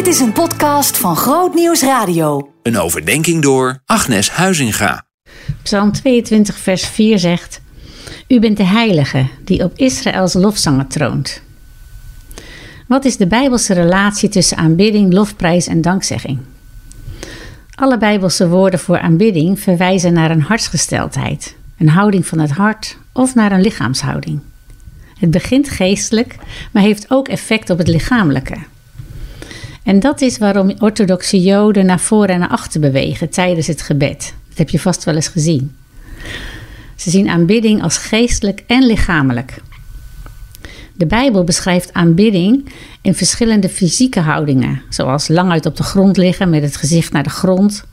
Dit is een podcast van Groot Nieuws Radio. Een overdenking door Agnes Huizinga. Psalm 22, vers 4 zegt: U bent de heilige die op Israëls lofzanger troont. Wat is de Bijbelse relatie tussen aanbidding, lofprijs en dankzegging? Alle Bijbelse woorden voor aanbidding verwijzen naar een hartsgesteldheid, een houding van het hart of naar een lichaamshouding. Het begint geestelijk, maar heeft ook effect op het lichamelijke. En dat is waarom orthodoxe Joden naar voren en naar achter bewegen tijdens het gebed. Dat heb je vast wel eens gezien. Ze zien aanbidding als geestelijk en lichamelijk. De Bijbel beschrijft aanbidding in verschillende fysieke houdingen, zoals lang uit op de grond liggen met het gezicht naar de grond,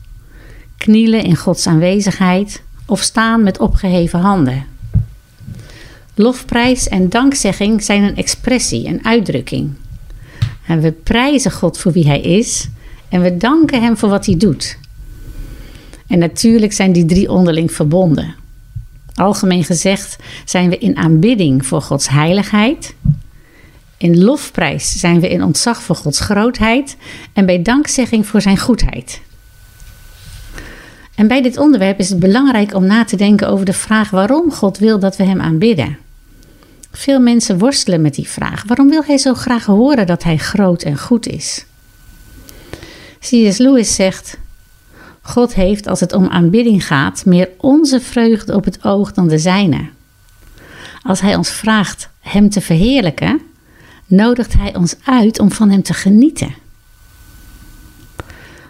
knielen in Gods aanwezigheid of staan met opgeheven handen. Lofprijs en dankzegging zijn een expressie, een uitdrukking. En we prijzen God voor wie Hij is en we danken Hem voor wat Hij doet. En natuurlijk zijn die drie onderling verbonden. Algemeen gezegd zijn we in aanbidding voor Gods heiligheid. In lofprijs zijn we in ontzag voor Gods grootheid. En bij dankzegging voor Zijn goedheid. En bij dit onderwerp is het belangrijk om na te denken over de vraag waarom God wil dat we Hem aanbidden. Veel mensen worstelen met die vraag. Waarom wil Hij zo graag horen dat Hij groot en goed is? C.S. Lewis zegt: God heeft, als het om aanbidding gaat, meer onze vreugde op het oog dan de zijne. Als Hij ons vraagt Hem te verheerlijken, nodigt Hij ons uit om van Hem te genieten.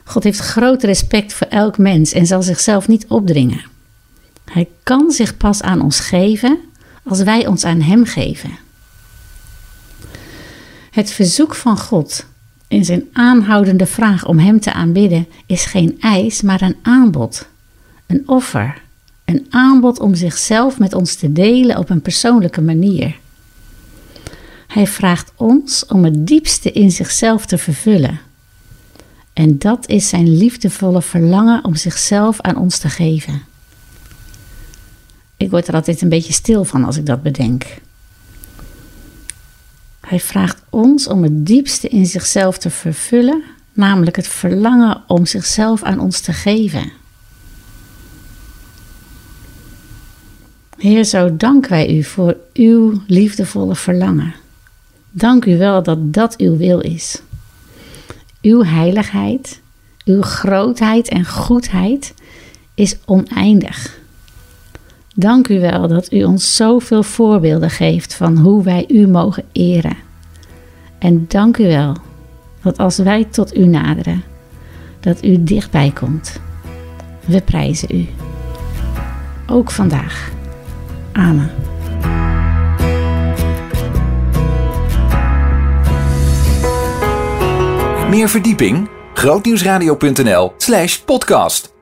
God heeft groot respect voor elk mens en zal zichzelf niet opdringen. Hij kan zich pas aan ons geven als wij ons aan Hem geven. Het verzoek van God in zijn aanhoudende vraag om Hem te aanbidden is geen eis, maar een aanbod, een offer, een aanbod om zichzelf met ons te delen op een persoonlijke manier. Hij vraagt ons om het diepste in zichzelf te vervullen. En dat is zijn liefdevolle verlangen om zichzelf aan ons te geven. Ik word er altijd een beetje stil van als ik dat bedenk. Hij vraagt ons om het diepste in zichzelf te vervullen, namelijk het verlangen om zichzelf aan ons te geven. Heer, zo danken wij u voor uw liefdevolle verlangen. Dank u wel dat dat uw wil is. Uw heiligheid, uw grootheid en goedheid is oneindig. Dank u wel dat u ons zoveel voorbeelden geeft van hoe wij u mogen eren. En dank u wel dat als wij tot u naderen, dat u dichtbij komt. We prijzen u. Ook vandaag. Amen. Meer verdieping? grootnieuwsradio.nl slash podcast